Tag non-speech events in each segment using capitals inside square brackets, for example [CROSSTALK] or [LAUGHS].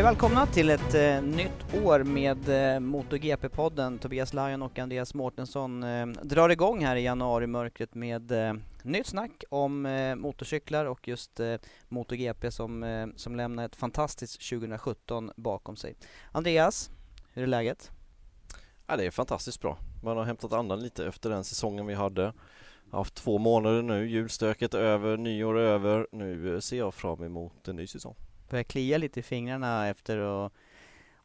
Hej och välkomna till ett eh, nytt år med eh, MotoGP-podden. Tobias Lajon och Andreas Mårtensson eh, drar igång här i januari-mörkret med eh, nytt snack om eh, motorcyklar och just eh, MotoGP som, eh, som lämnar ett fantastiskt 2017 bakom sig. Andreas, hur är läget? Ja, det är fantastiskt bra. Man har hämtat andan lite efter den säsongen vi hade. Har Haft två månader nu, julstöket är över, nyår är över. Nu eh, ser jag fram emot en ny säsong. Börjar klia lite i fingrarna efter att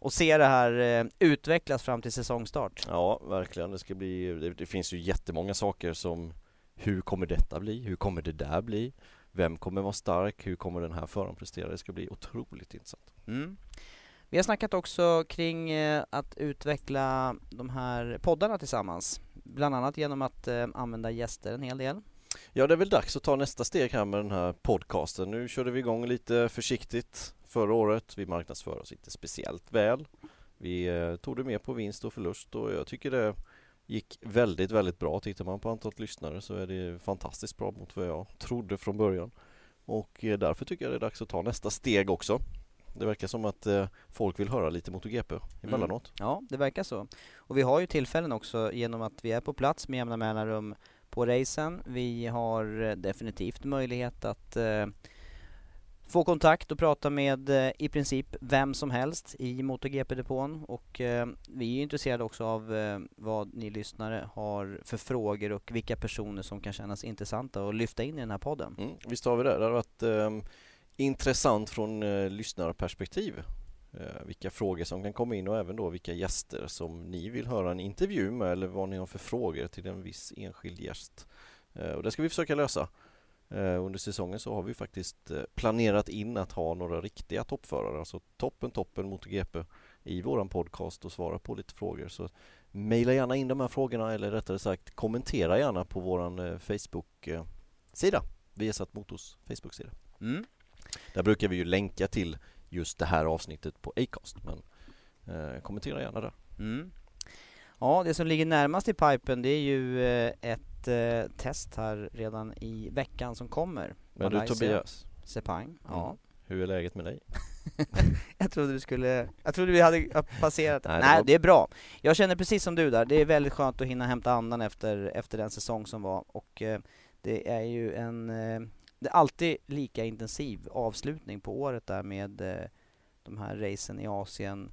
och se det här eh, utvecklas fram till säsongstart. Ja, verkligen. Det ska bli, det, det finns ju jättemånga saker som hur kommer detta bli? Hur kommer det där bli? Vem kommer vara stark? Hur kommer den här föraren prestera? Det ska bli otroligt intressant. Mm. Vi har snackat också kring eh, att utveckla de här poddarna tillsammans. Bland annat genom att eh, använda gäster en hel del. Ja, det är väl dags att ta nästa steg här med den här podcasten. Nu körde vi igång lite försiktigt förra året. Vi marknadsför oss inte speciellt väl. Vi eh, tog det mer på vinst och förlust och jag tycker det gick väldigt, väldigt bra. Tittar man på antalet lyssnare så är det fantastiskt bra mot vad jag trodde från början. Och eh, därför tycker jag det är dags att ta nästa steg också. Det verkar som att eh, folk vill höra lite MotoGP emellanåt. Mm. Ja, det verkar så. Och vi har ju tillfällen också genom att vi är på plats med jämna mellanrum på racen. Vi har eh, definitivt möjlighet att eh, få kontakt och prata med eh, i princip vem som helst i MotoGP-depån och eh, vi är intresserade också av eh, vad ni lyssnare har för frågor och vilka personer som kan kännas intressanta att lyfta in i den här podden. Mm, visst har vi det. Det har varit eh, intressant från eh, lyssnarperspektiv vilka frågor som kan komma in och även då vilka gäster som ni vill höra en intervju med eller vad ni har för frågor till en viss enskild gäst. Eh, och det ska vi försöka lösa. Eh, under säsongen så har vi faktiskt eh, planerat in att ha några riktiga toppförare, alltså toppen, toppen MotoGP i våran podcast och svara på lite frågor. Så mejla gärna in de här frågorna eller rättare sagt kommentera gärna på våran eh, Facebook-sida, Viasat Motors Facebook-sida. Mm. Där brukar vi ju länka till just det här avsnittet på Acast, men eh, kommentera gärna där. Mm. Ja, det som ligger närmast i pipen det är ju eh, ett eh, test här redan i veckan som kommer. Men du Tobias, Sepang. Ja. Mm. hur är läget med dig? [LAUGHS] jag trodde du skulle, jag trodde vi hade passerat. Nej, Nej, det var- det är bra. Jag känner precis som du där, det är väldigt skönt att hinna hämta andan efter, efter den säsong som var och eh, det är ju en, eh, det är alltid lika intensiv avslutning på året där med eh, de här racen i Asien.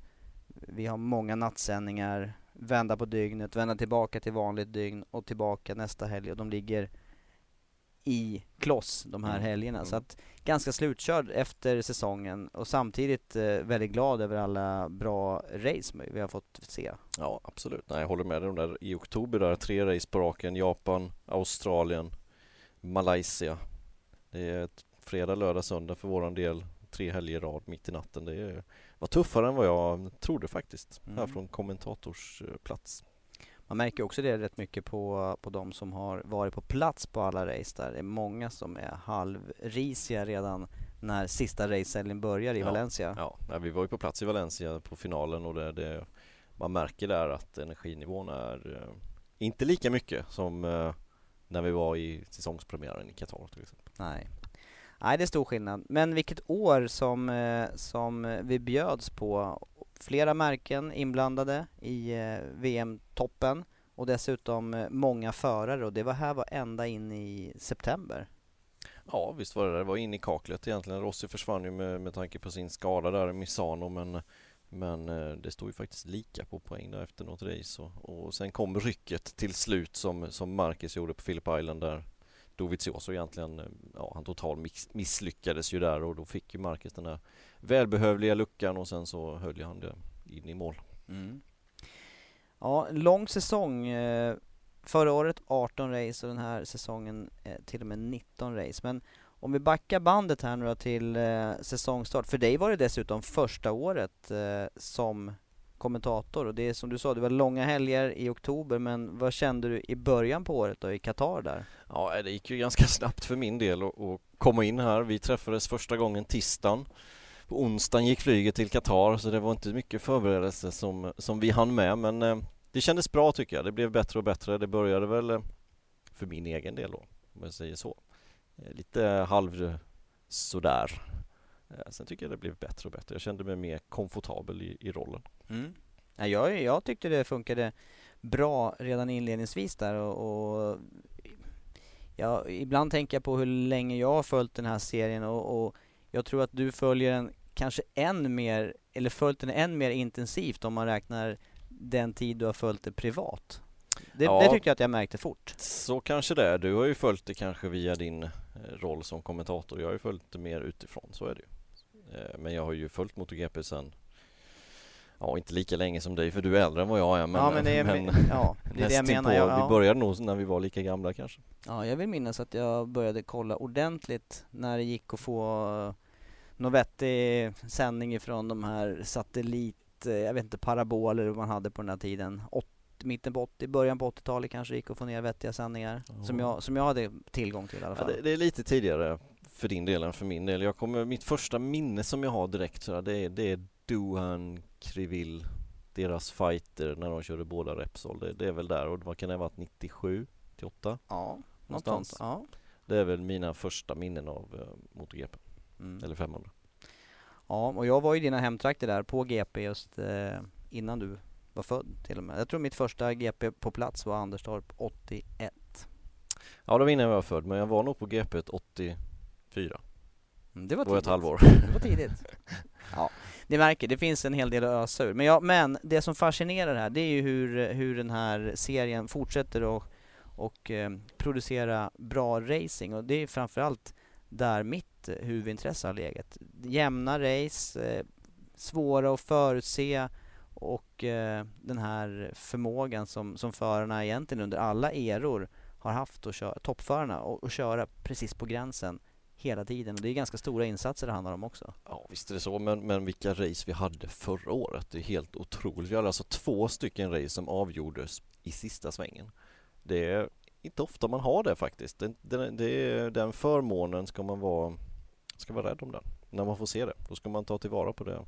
Vi har många nattsändningar, vända på dygnet, vända tillbaka till vanligt dygn och tillbaka nästa helg och de ligger i kloss de här Mm, helgerna. mm. Så att ganska slutkörd efter säsongen och samtidigt eh, väldigt glad över alla bra race vi har fått se. Ja, absolut. Nej, jag håller med dig. De där i oktober där, tre race på raken. Japan, Australien, Malaysia. Det är fredag, lördag, söndag för våran del. Tre helger i rad mitt i natten. Det är, var tuffare än vad jag trodde faktiskt. Mm. Här från kommentatorsplats. Man märker också det rätt mycket på, på de som har varit på plats på alla race där. Det är många som är halvrisiga redan när sista racehelgen börjar i Ja, Valencia. Ja, vi var ju på plats i Valencia på finalen och det, det, man märker där att energinivån är eh, inte lika mycket som eh, när vi var i säsongspremiären i Qatar till exempel. Nej. Nej, det är stor skillnad. Men vilket år som, eh, som vi bjöds på. Flera märken inblandade i eh, VM-toppen och dessutom eh, många förare och det var här var ända in i september. Ja, visst var det det. Det var in i kaklet egentligen. Rossi försvann ju med, med tanke på sin skada där i Misano men men det stod ju faktiskt lika på poäng där efter något race och, och sen kom rycket till slut som, som Marcus gjorde på Phillip Island där Dovizioso egentligen, eh, ja han total misslyckades ju där och då fick ju Marcus den här välbehövliga luckan och sen så höll ju han det in i mål. Mm. Ja, lång säsong. Eh, förra året 18 race och den här säsongen eh, till och med 19 race. Men om vi backar bandet här nu då till säsongstart. För dig var det dessutom första året som kommentator och det är som du sa, det var långa helger i oktober men vad kände du i början på året då i Qatar där? Ja, det gick ju ganska snabbt för min del att komma in här. Vi träffades första gången tisdagen. På onsdagen gick flyget till Qatar så det var inte mycket förberedelse som, som vi hann med men eh, det kändes bra tycker jag. Det blev bättre och bättre. Det började väl eh, för min egen del då, om jag säger så. Eh, Lite halv eh, sådär. Eh, sen tycker jag det blev bättre och bättre. Jag kände mig mer komfortabel i, i rollen. Mm. Ja, jag, jag tyckte det funkade bra redan inledningsvis där och, och ja, ibland tänker jag på hur länge jag har följt den här serien och, och jag tror att du följer den kanske än mer, eller följt den än mer intensivt om man räknar den tid du har följt det privat. Det, Ja. det tyckte jag att jag märkte fort. Så kanske det är. Du har ju följt det kanske via din eh, roll som kommentator. Jag har ju följt det mer utifrån, så är det ju. Eh, Men jag har ju följt MotoGP sen Ja, inte lika länge som dig för du är äldre än vad jag är men, ja men det är, [LAUGHS] men ja, det, är det jag menar. Jag, Vi ja. började nog när vi var lika gamla kanske. Ja, jag vill minnas att jag började kolla ordentligt när det gick att få uh, någon vettig sändning ifrån de här satellit, eh, jag vet inte, paraboler man hade på den här tiden. Åt, mitten på 80, början på 80-talet kanske gick att få ner vettiga sändningar. Som, Ja. jag, som jag hade tillgång till i alla Ja, fall. det, det är lite tidigare för din del än för min del. Jag kommer, mitt första minne som jag har direkt så här, det är, det är Duhan Krivil deras fighter när de körde båda Repsol. Det, det är väl där och vad kan ha varit 97 till 8? ja, någonstans. sånt. Ja. Det är väl mina första minnen av uh, MotoGP, Mm. eller 500. ja, och jag var i dina hemtrakter där på GP just eh, innan du var född till och med. Jag tror mitt första GP på plats var Anderstorp 81. Ja, det var innan jag var född, men jag var nog på GP 84. Mm, det var Det var ett tidigt. halvår. Det var tidigt. [LAUGHS] Ja, ni märker, det finns en hel del att ösa ur. Men, ja, men det som fascinerar här, det är ju hur, hur den här serien fortsätter att och, eh, producera bra racing. Och det är framförallt där mitt eh, huvudintresse har legat. Jämna race, eh, svåra att förutse och eh, den här förmågan som, som förarna egentligen under alla eror har haft att köra, toppförarna, och, och köra precis på gränsen hela tiden. Och det är ganska stora insatser det handlar om också. Ja, visst är det så, men, men vilka race vi hade förra året. Det är helt otroligt. Vi hade alltså två stycken race som avgjordes i sista svängen. Det är inte ofta man har det faktiskt. Det, det, det den förmånen ska man vara, ska vara rädd om den. När man får se det, då ska man ta tillvara på det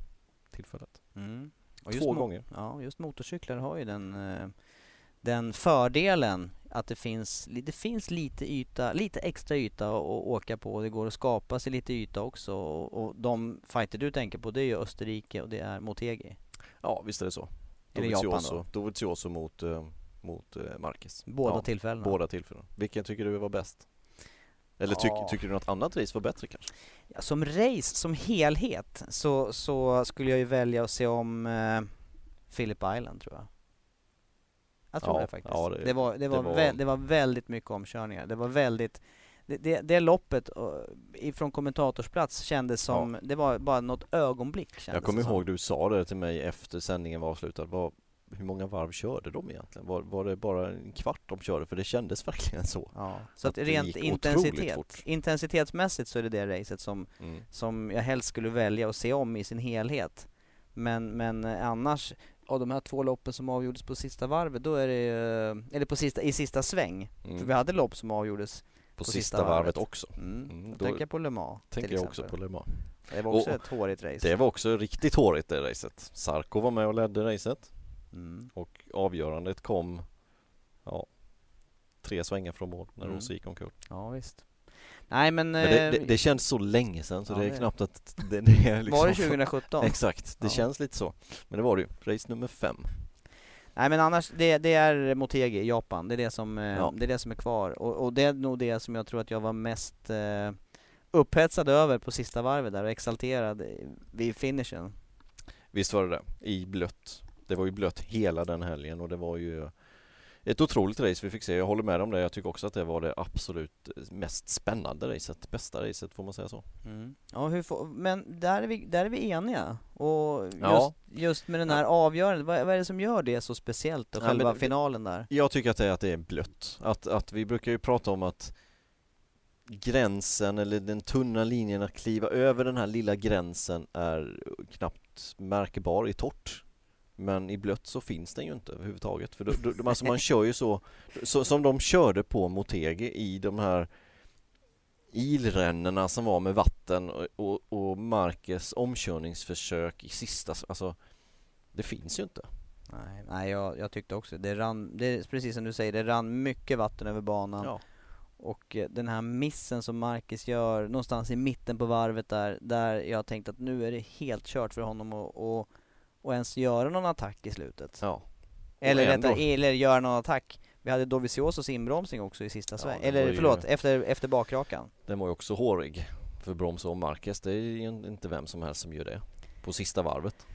tillfället. Mm. Två gånger. Ja, just motorcyklar har ju den, eh, den fördelen att det finns, det finns lite yta, lite extra yta att åka på. Det går att skapa sig lite yta också. Och, och de fighter du tänker på det är ju Österrike och det är Motegi. Ja, visst är det så. Dovizioso. Dovizioso mot, eh, mot eh, Marquez. Båda ja, tillfällena. Båda tillfällena. Vilken tycker du var bäst? Eller tyck, Ja. tycker du något annat race var bättre kanske? Ja, som race, som helhet, så, så skulle jag ju välja att se om eh, Phillip Island tror jag. Jag tror Ja, det faktiskt. ja, det, det- var, det, det var var- vä- det var väldigt mycket omkörningar. Det var väldigt det, det, det loppet ifrån kommentatorsplats kändes som, det var bara något ögonblick Jag kommer ihåg du sa det till mig efter sändningen var avslutad. Vad, hur många varv körde de egentligen? Var, var det bara en kvart de körde? För det kändes verkligen så. Ja, så att, att rent intensitet, intensitetsmässigt så är det det racet som, Mm. som jag helst skulle välja att se om i sin helhet. Men, men annars, av de här två loppen som avgjordes på sista varvet, då är det eller på sista, i sista sväng. Mm. För vi hade lopp som avgjordes på, på sista, sista varvet, varvet. också. Mm. Mm, Jag då tänker på Le Mans tänker jag också exempel. på Le Mans. Det var också Och- ett hårigt race. Det var också riktigt hårigt det racet. Sarko var med och ledde racet Mm. och avgörandet kom ja, tre svängar från mål när Mm. Rossi gick omkull. Ja visst. Nej men... Men det, det, eh, det känns så länge sedan så Ja, det är det- knappt att det, är liksom var det 2017? [LAUGHS] Exakt, det Ja. känns lite så. Men det var det ju. Race nummer fem. Nej men annars, det, det är Motegi Japan, det är det som, eh, Ja. det är, det som är kvar. Och, och det är nog det som jag tror att jag var mest eh, upphetsad över på sista varvet där och exalterad vid finishen. Visst var det det? I blött. Det var ju blött hela den helgen och det var ju ett otroligt race vi fick se. Jag håller med om det. Jag tycker också att det var det absolut mest spännande racet. Bästa racet får man säga så. Ja, hur får, men där är, vi, där är vi eniga. Och just, Ja. just med den här avgörandet, vad, vad är det som gör det så speciellt? Och Ja, men själva det- finalen där? Jag tycker att det är att det är blött. Att, att vi brukar ju prata om att gränsen eller den tunna linjen att kliva över den här lilla gränsen är knappt märkbar i torrt. Men i blött så finns den ju inte överhuvudtaget. För då, då, alltså man kör ju så, så, som de körde på Motegi i de här ilrännorna som var med vatten och, och, och Marquez omkörningsförsök i sista, alltså det finns ju inte. Nej, nej jag, jag tyckte också det rann, det är precis som du säger, det rann mycket vatten över banan. Ja. Och eh, den här missen som Marcus gör någonstans i mitten på varvet där, där jag tänkte att nu är det helt kört för honom att och, och ens göra någon attack i slutet. Ja. Eller, ändå- rättare, eller göra någon attack. Vi hade Doviziosos inbromsning också i sista sväng. Eller ju- förlåt, efter, efter bakrakan. Den var ju också hårig för broms och Marquez. Det är ju inte vem som helst som gör det på sista varvet.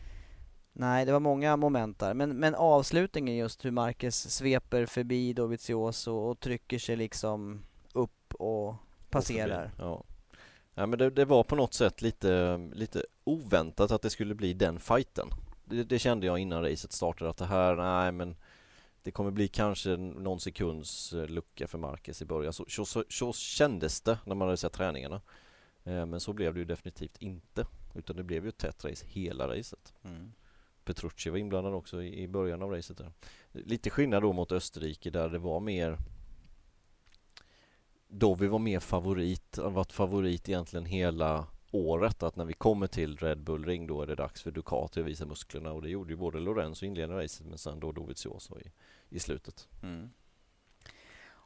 Nej, det var många moment där. Men, men avslutningen just hur Marcus sveper förbi Dovizioso och trycker sig liksom upp och passerar. Och. Ja. ja men det, det var på något sätt lite, lite oväntat att det skulle bli den fighten. Det, det kände jag innan racet startade att det här, nej men det kommer bli kanske någon sekunds eh, lucka för Marquez i början. Så, så, så, så kändes det när man hade sett träningarna. Eh, Men så blev det ju definitivt inte. Utan det blev ju ett tätt race hela racet. Mm. Petrucci var inblandad också i, i början av racet där. Lite skillnad då mot Österrike där det var mer Dovi var mer favorit, har varit favorit egentligen hela året att när vi kommer till Red Bull Ring då är det dags för Ducati att visa musklerna och det gjorde ju både Lorenzo i inledningen av racet men sen då Dovizioso i, i slutet. Mm.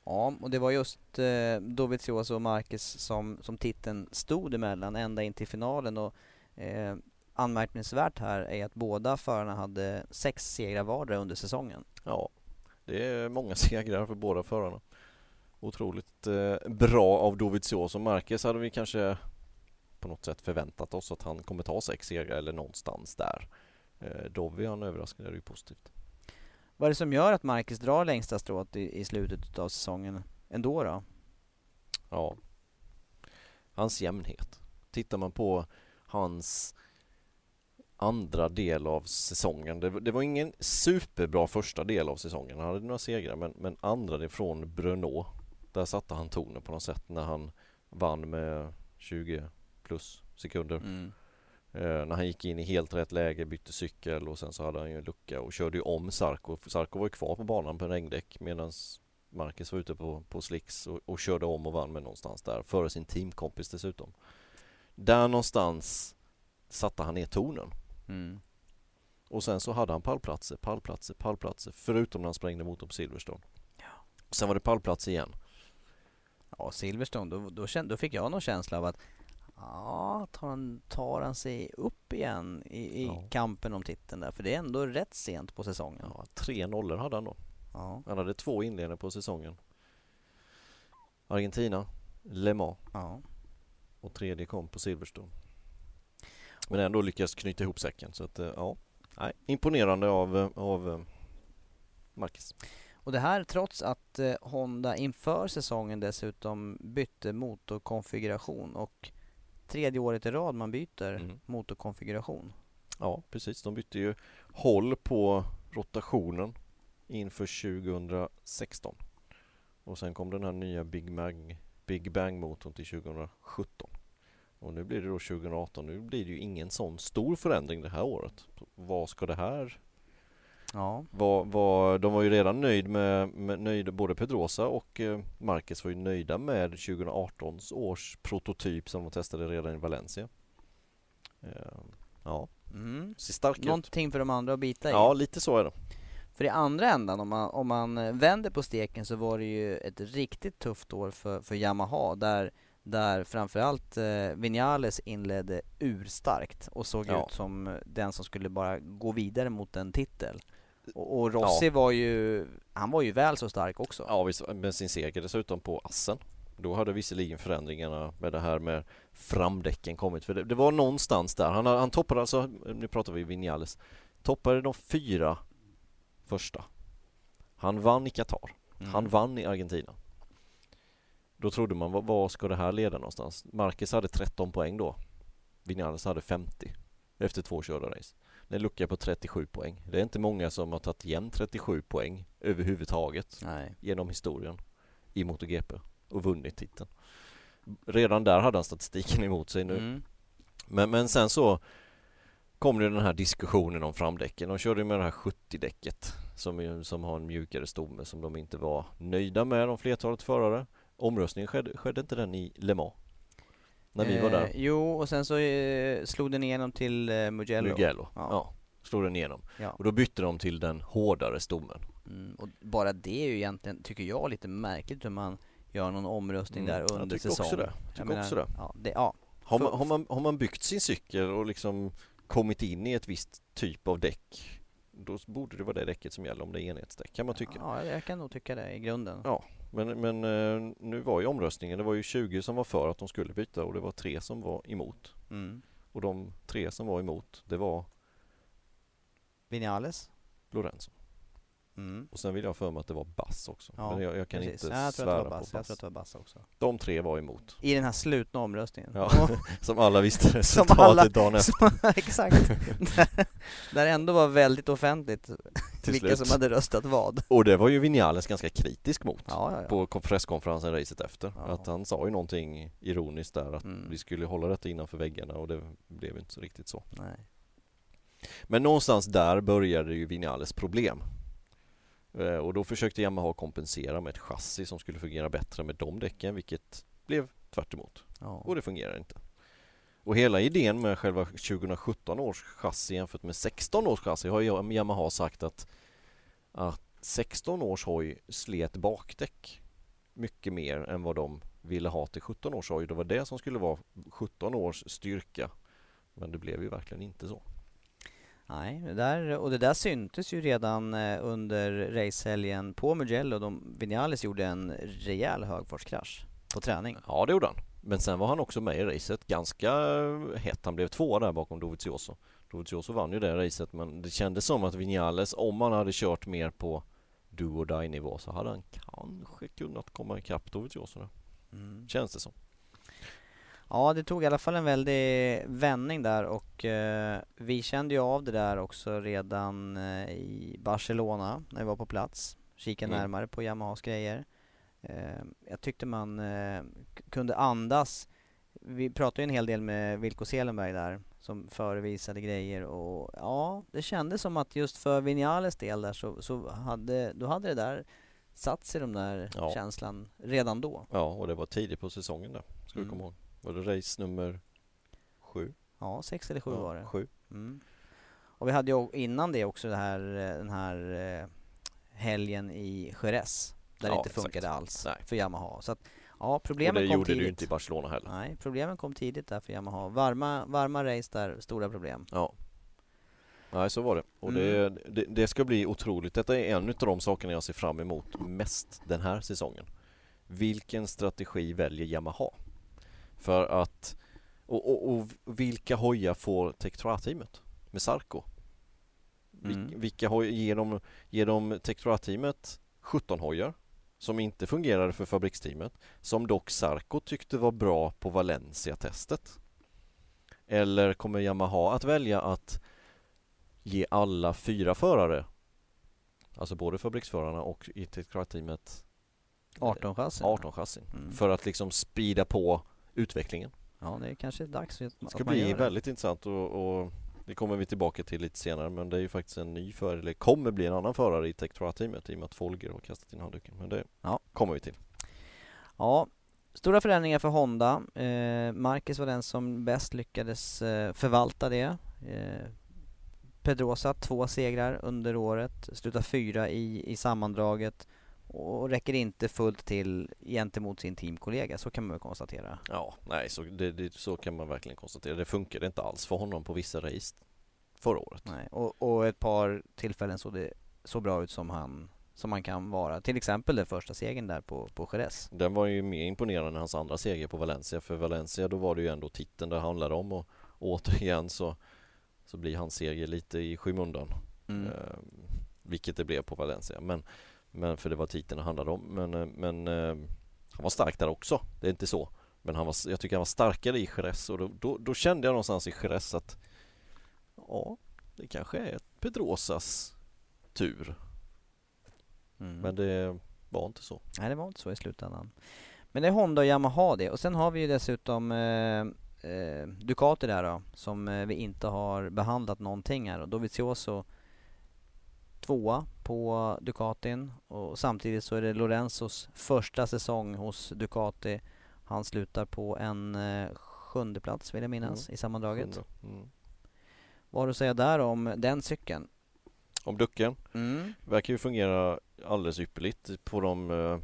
Ja, och det var just eh, Dovizioso och Marcus som, som titeln stod emellan ända in till finalen och eh, anmärkningsvärt här är att båda förarna hade sex segrar vardera under säsongen. Ja, det är många [LAUGHS] segrar för båda förarna. Otroligt eh, bra av Dovizioso. Marquez hade vi kanske på något sätt förväntat oss att han kommer ta sex segrar eller någonstans där. Eh, Dovi han överraskade, det ju positivt. Vad är det som gör att Marcus drar längsta strået i, i slutet av säsongen ändå då? Ja. Hans jämnhet. Tittar man på hans andra del av säsongen. Det, var- det var ingen superbra första del av säsongen. Han hade några segrar men, men andra del från Brno. Där satte han tonen på något sätt när han vann med 20 plus sekunder. Eh, när han gick in i helt rätt läge, bytte cykel och sen så hade han ju en lucka och körde ju om Sarko. Sarko var ju kvar på banan på regndäck medan Marcus var ute på, på slicks och, och körde om och vann med någonstans där före sin teamkompis dessutom. Där någonstans satte han ner tonen. Mm. Och sen så hade han pallplatser, pallplatser, pallplatser förutom när han sprängde motorn på Silverstone. Och sen var det pallplats igen. Ja, Silverstone, då, då, kände, då fick jag någon känsla av att ja, tar han, tar han sig upp igen i, i Ja. kampen om titeln där? För det är ändå rätt sent på säsongen. Ja, tre nollor hade han då. Ja, Han hade två inledningar på säsongen. Argentina, Le Mans ja. och tredje kom på Silverstone. Men ändå lyckas knyta ihop säcken så att eh, ja, nej, imponerande av, eh, av eh, Marcus. Och det här trots att Honda inför säsongen dessutom bytte motorkonfiguration och tredje året i rad man byter Mm. motorkonfiguration. Ja, precis. De bytte ju håll på rotationen inför 2016. Och sen kom den här nya Big Bang, Big Bang-motorn till 2017. Och nu blir det då 2018. Nu blir det ju ingen sån stor förändring det här året. Vad ska det här Ja. Var, var, de var ju redan nöjd med, med nöjd, både Pedrosa och eh, Marquez var ju nöjda med 2018 års prototyp som de testade redan i Valencia. Eh, ja, Mm. ser stark ut. Någonting för de andra att bita i. Ja, lite så är det. För i andra ändan, om man, om man eh, vänder på steken så var det ju ett riktigt tufft år för, för Yamaha där, där framförallt eh, Vinales inledde urstarkt och såg Ja. ut som den som skulle bara gå vidare mot en titel. Och, och Rossi var ju, han var ju väl så stark också. Ja, visst, med sin seger dessutom på Assen. Då hade visserligen förändringarna med det här med framdäcken kommit. För det, det var någonstans där. Han, han toppade alltså, nu pratar vi Vinales, toppade de fyra första. Han vann i Qatar. Mm. Han vann i Argentina. Då trodde man, vad, vad ska det här leda någonstans? Marquez hade 13 poäng då. Vinales hade 50 efter två körda race. En lucka på 37 poäng. Det är inte många som har tagit igen 37 poäng överhuvudtaget Nej. genom historien i MotoGP och vunnit titeln. Redan där hade han statistiken emot sig nu. Mm. Men, men sen så kom det den här diskussionen om framdäcken. De körde med det här 70-däcket som, som har en mjukare stomme som de inte var nöjda med, de flertalet förare. Omröstningen skedde, skedde inte den i Le Mans? När vi var där? Eh, jo, och sen så eh, slog den igenom till eh, Mugello. Mugello. Ja. Ja. slog den igenom. Ja. Och då bytte de till den hårdare stommen. Mm, och bara det är ju egentligen, tycker jag, lite märkligt hur man gör någon omröstning Mm, där jag under tycker säsong. också det. Jag Tycker också det. Ja, det, ja. Har man, har, man, har man byggt sin cykel och liksom kommit in i ett visst typ av däck då borde det vara det däcket som gäller om det är enhetsdäck kan man tycka. Ja, jag kan nog tycka det i grunden. Ja. Men, men eh, nu var ju omröstningen, det var ju 20 som var för att de skulle byta och det var tre som var emot. Mm. Och de tre som var emot, det var Vinales? Lorenzo. Mm. Och sen vill jag för mig att det var Bass också. Ja, men jag, jag kan precis. inte Ja, jag tror svära det på Bass. Jag tror att det var Bass också. De tre var emot. I den här slutna omröstningen. Ja. [LAUGHS] Som alla visste [LAUGHS] resultatet alla- dagen efter. [LAUGHS] Exakt. där, där ändå var väldigt offentligt vilka slut. som hade röstat vad. Och det var ju Vinales ganska kritisk mot. Ja, ja, på kon- presskonferensen racet efter. Att han sa ju någonting ironiskt där att Mm. vi skulle hålla detta innanför väggarna och det blev inte så riktigt så. Nej. Men någonstans där började ju Vinales problem. Eh, Och då försökte Yamaha kompensera med ett chassi som skulle fungera bättre med de däcken vilket blev tvärt emot. Ja. Och det fungerar inte. Och hela idén med själva 2017 års chassi jämfört med 16 års chassi har Yamaha sagt att, att 16 års hoj slet bakdäck mycket mer än vad de ville ha till 17 års hoj. Det var det som skulle vara 17 års styrka. Men det blev ju verkligen inte så. Nej, det där, och det där syntes ju redan eh, under racehelgen på Mugello. De, Vinales gjorde en rejäl högfartskrasch på träning. Ja, det gjorde han. Men sen var han också med i racet ganska hett. Han blev tvåa där bakom Dovizioso. Dovizioso vann ju det racet men det kändes som att Vinales, om han hade kört mer på do or die nivå så hade han kanske kunnat komma ikapp Dovizioso där. Mm. Känns det som. Ja, det tog i alla fall en väldig vändning där och eh, vi kände ju av det där också redan eh, i Barcelona när vi var på plats. Kika Mm. närmare på Yamahas grejer. Eh, jag tyckte man eh, kunde andas. Vi pratade ju en hel del med Wilko Selenberg där som förevisade grejer och ja, det kändes som att just för Vinales del där så, så hade, då hade det där satt sig de där Ja. känslan redan då. Ja, och det var tidigt på säsongen där. Ska Mm. komma ihåg. Var det race nummer sju? Ja, sex eller sju ja, var det. Sju. Mm. Och vi hade ju innan det också det här, eh, den här eh, helgen i Jerez. Där det Ja, inte exakt. funkade alls Nej. för Yamaha. Så att, ja, Och problemen det kom gjorde tidigt. det ju inte i Barcelona heller. Nej, problemen kom tidigt där för Yamaha. Varma, varma race där, stora problem. Ja. Nej, så var det. Och Mm. det, det, det ska bli otroligt. Detta är en av de sakerna jag ser fram emot mest den här säsongen. Vilken strategi väljer Yamaha? För att... Och, och, och vilka hojar får Tektora-teamet med Sarko? Vil, Mm. Vilka hoj, ger de, ger de Tektora-teamet 17 hojar som inte fungerade för fabriksteamet som dock Sarko tyckte var bra på Valencia-testet? Eller kommer Yamaha att välja att ge alla fyra förare, alltså både fabriksförarna och i Tektora-teamet 18 chassin. 18 chassin Mm. för att liksom speeda på utvecklingen? Ja, det är kanske dags att, Det ska bli det. väldigt intressant att, att Det kommer vi tillbaka till lite senare men det är ju faktiskt en ny förare, eller kommer bli en annan förare i Tektora-teamet i och med att Folger har kastat in handduken. Men det ja. kommer vi till. Ja, stora förändringar för Honda. Eh, Marcus var den som bäst lyckades eh, förvalta det. Eh, Pedrosa, två segrar under året, slutar fyra i, i sammandraget och räcker inte fullt till gentemot sin teamkollega, så kan man väl konstatera. Ja, nej, så, det, det, så kan man verkligen konstatera. Det funkade inte alls för honom på vissa race förra året. Nej, och, och ett par tillfällen såg det så bra ut som han, som han kan vara. Till exempel den första segern där på, på Jerez. Den var ju mer imponerande än hans andra seger på Valencia. För Valencia då var det ju ändå titeln det handlade om och, och återigen så, så blir hans seger lite i skymundan. Mm. Eh, vilket det blev på Valencia. Men men för det var titeln det handlade om. Men, eh, men eh, han var stark där också. Det är inte så. Men han var, jag tycker han var starkare i Jerez och då, då, då kände jag någonstans i Jerez att ja, det kanske är Pedrosas tur. Mm. Men det var inte så. Nej, det var inte så i slutändan. Men det är Honda och Yamaha det. Och sen har vi ju dessutom eh, eh, Ducati där då, som eh, vi inte har behandlat någonting här. Och Dovizioso tvåa på Ducatin och samtidigt så är det Lorenzos första säsong hos Ducati. Han slutar på en eh, sjunde plats vill jag minnas mm. i sammandraget. Mm. Vad har du att säga där om den cykeln? Om ducken? Mm. Verkar ju fungera alldeles ypperligt på de eh,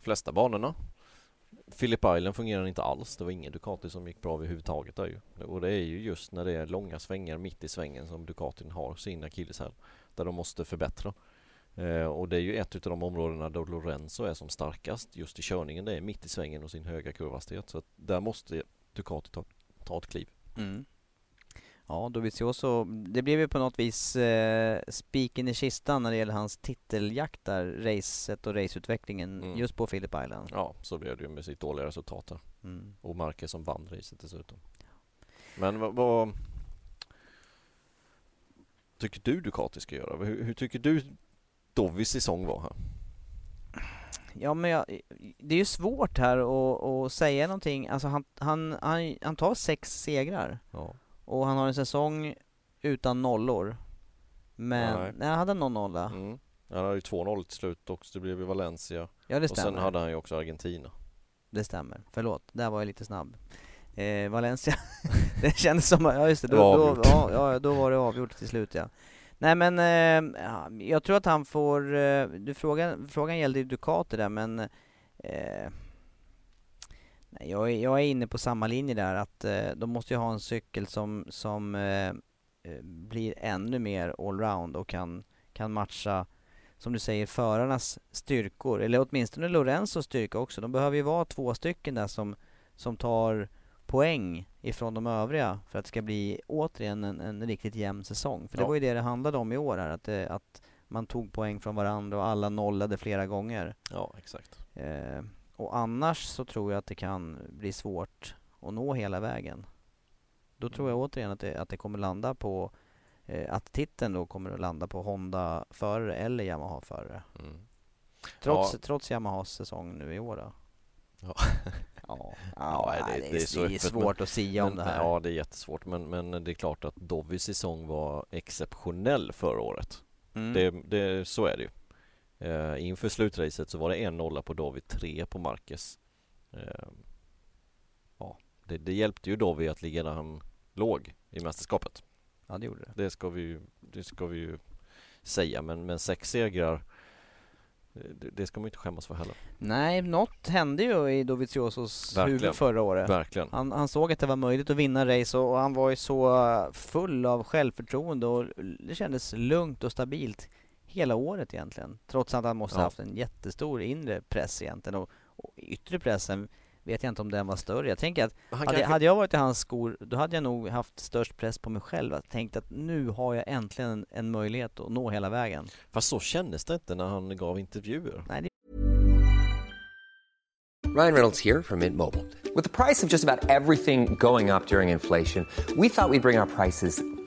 flesta banorna. Philip Island fungerar inte alls. Det var ingen Ducati som gick bra överhuvudtaget där ju. Och det är ju just när det är långa svängar mitt i svängen som Ducatin har sin akilleshäl. Där de måste förbättra. Eh, och det är ju ett av de områdena där Lorenzo är som starkast just i körningen. Det är mitt i svängen och sin höga kurvhastighet. Så där måste Ducati ta, ta ett kliv. Mm. Ja, Dovizioso, det blev ju på något vis eh, spiken i kistan när det gäller hans titeljakt där, racet och raceutvecklingen mm. just på Phillip Island. Ja, så blev det ju med sitt dåliga resultat där. Mm. Och Marquez som vann racet dessutom. Men vad, vad tycker du Ducati ska göra? Hur, hur tycker du Dovis säsong var här? Ja men jag, det är ju svårt här att, säga någonting. Alltså han, han, han, han tar sex segrar. Ja. Och han har en säsong utan nollor. Men, nej, nej han hade någon nolla. Mm. Han hade ju 2-0 till slut också, det blev ju Valencia. Ja det stämmer. Och sen hade han ju också Argentina. Det stämmer, förlåt, där var jag lite snabb. Eh, Valencia, [LAUGHS] det kändes som, ja just det, då, då, ja, ja, då var det avgjort till slut ja. Nej men eh, jag tror att han får, eh, du frågan, frågan gällde ju Ducati där men eh, nej, jag, är, jag är inne på samma linje där att eh, de måste ju ha en cykel som, som eh, blir ännu mer allround och kan, kan matcha som du säger förarnas styrkor, eller åtminstone Lorenzos styrka också. De behöver ju vara två stycken där som, som tar poäng ifrån de övriga för att det ska bli återigen en, en riktigt jämn säsong. För det var ju det det handlade om i år här, att, det, att man tog poäng från varandra och alla nollade flera gånger. Ja, exakt. Eh, och annars så tror jag att det kan bli svårt att nå hela vägen. Då tror jag mm. återigen att det, att det kommer landa på eh, att titeln då kommer att landa på Honda-förare eller Yamaha-förare. Mm. Trots, ja. trots Yamahas säsong nu i år då. Ja. Ja, ja, det, det, är, så det är svårt men, att säga om det här. Ja, det är jättesvårt. Men, men det är klart att Dovis säsong var exceptionell förra året. Mm. Det, det, så är det ju. Uh, inför slutracet så var det en nolla på Dovi, tre på Marquez. Uh, ja, det, det, hjälpte ju Dovi att ligga där han låg i mästerskapet. Ja, det gjorde det. Det ska vi ju, det ska vi ju säga. Men, men sex segrar det, det ska man inte skämmas för heller. Nej, något hände ju i Doviziosos huvud förra året. Verkligen. Han, han, såg att det var möjligt att vinna race och, och han var ju så full av självförtroende och det kändes lugnt och stabilt hela året egentligen. Trots att han måste ja. haft en jättestor inre press egentligen och, och yttre pressen vet jag inte om den var större. Jag tänker att hade, kanske... hade, jag varit i hans skor, då hade jag nog haft störst press på mig själv. Jag tänkt att nu har jag äntligen en, en möjlighet att nå hela vägen. Fast så kändes det inte när han gav intervjuer. Nej, det... Ryan Reynolds här från Mint Mobile. Med priset på nästan allt som går upp under inflationen, trodde vi att vi skulle bring våra priser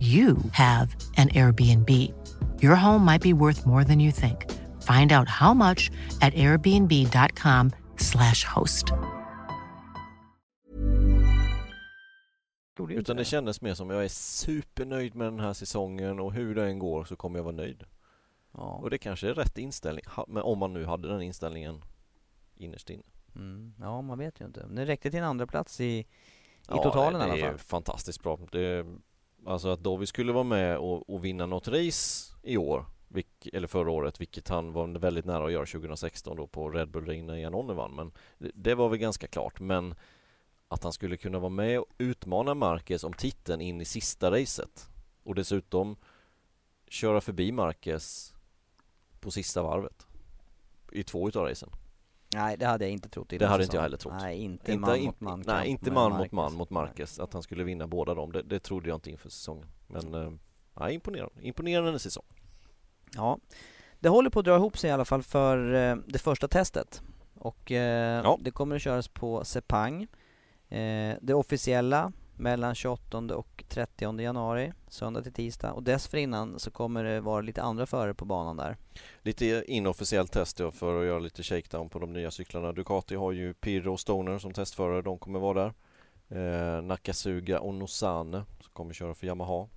you have an Airbnb. Your home might be worth more than you think. Find out how much at airbnb.com/slash host. Gjorde ju inte Utan det kändes mer som jag är supernöjd med den här säsongen och hur det än går så kommer jag vara nöjd. Ja. Och det kanske är rätt inställning, men om man nu hade den inställningen innerst inne. Mm. ja, man vet ju inte. Det räckte till en andra plats i, i Ja, totalen det, i det alla är fall. fantastiskt bra. Det, alltså att Dovi skulle vara med och, och vinna något race i år, vilk, eller förra året, vilket han var väldigt nära att göra 2016 då på Red Bull Ring när Janone vann. Men det, det var väl ganska klart. Men att han skulle kunna vara med och utmana Marquez om titeln in i sista racet och dessutom köra förbi Marquez på sista varvet i två utav racen. Nej, det hade jag inte trott i Det hade inte jag heller trott. Nej, inte, Inte, man in- mot man. nej, inte man mot man mot Marquez. Att han skulle vinna båda dem. Det, det trodde jag inte inför säsongen. Men eh, nej, imponerande. Imponerande säsong. Ja, det håller på att dra ihop sig i alla fall för eh, det första testet. Och eh, Ja. det kommer att köras på Sepang. Eh, det officiella mellan 28 och 30 januari, söndag till tisdag. Och dessförinnan så kommer det vara lite andra förare på banan där. Lite inofficiellt test då för att göra lite shakedown på de nya cyklarna. Ducati har ju Pirro och Stoner som testförare. De kommer vara där. Eh, Nakasuga och Nosane som kommer köra för Yamaha.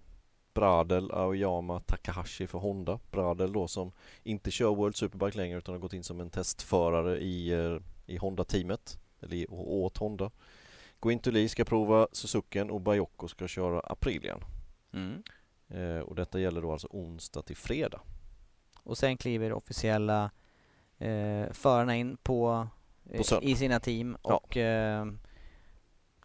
Bradel, Aoyama, Takahashi för Honda. Bradel då som inte kör World Superbike längre utan har gått in som en testförare i, eh, i Honda-teamet. Eller åt Honda. Guintoli ska prova Suzuken och Bayoko ska köra Aprilian. Eh, och detta gäller då alltså onsdag till fredag. Och sen kliver officiella eh, förarna in på, eh, På i sina team Ja. och eh,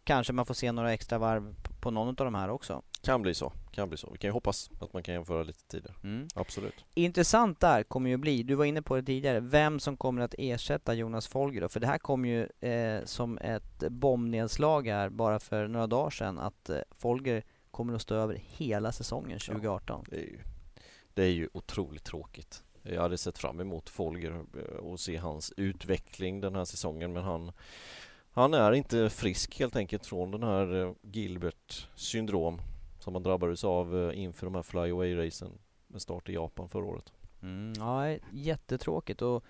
kanske man får se några extra varv på någon av de här också. Kan bli så, kan bli så. Vi kan ju hoppas att man kan jämföra lite tider. Mm. Absolut. Intressant där kommer ju bli, du var inne på det tidigare, vem som kommer att ersätta Jonas Folger då? För det här kom ju eh, som ett bombnedslag här bara för några dagar sedan att eh, Folger kommer att stå över hela säsongen 2018. Det är ju, det är ju otroligt tråkigt. Jag hade sett fram emot Folger eh, och se hans utveckling den här säsongen men han Han är inte frisk helt enkelt från den här eh, Gilbert syndrom som han drabbades av eh, inför de här flyaway-racen med start i Japan förra året. Mm, ja, jättetråkigt och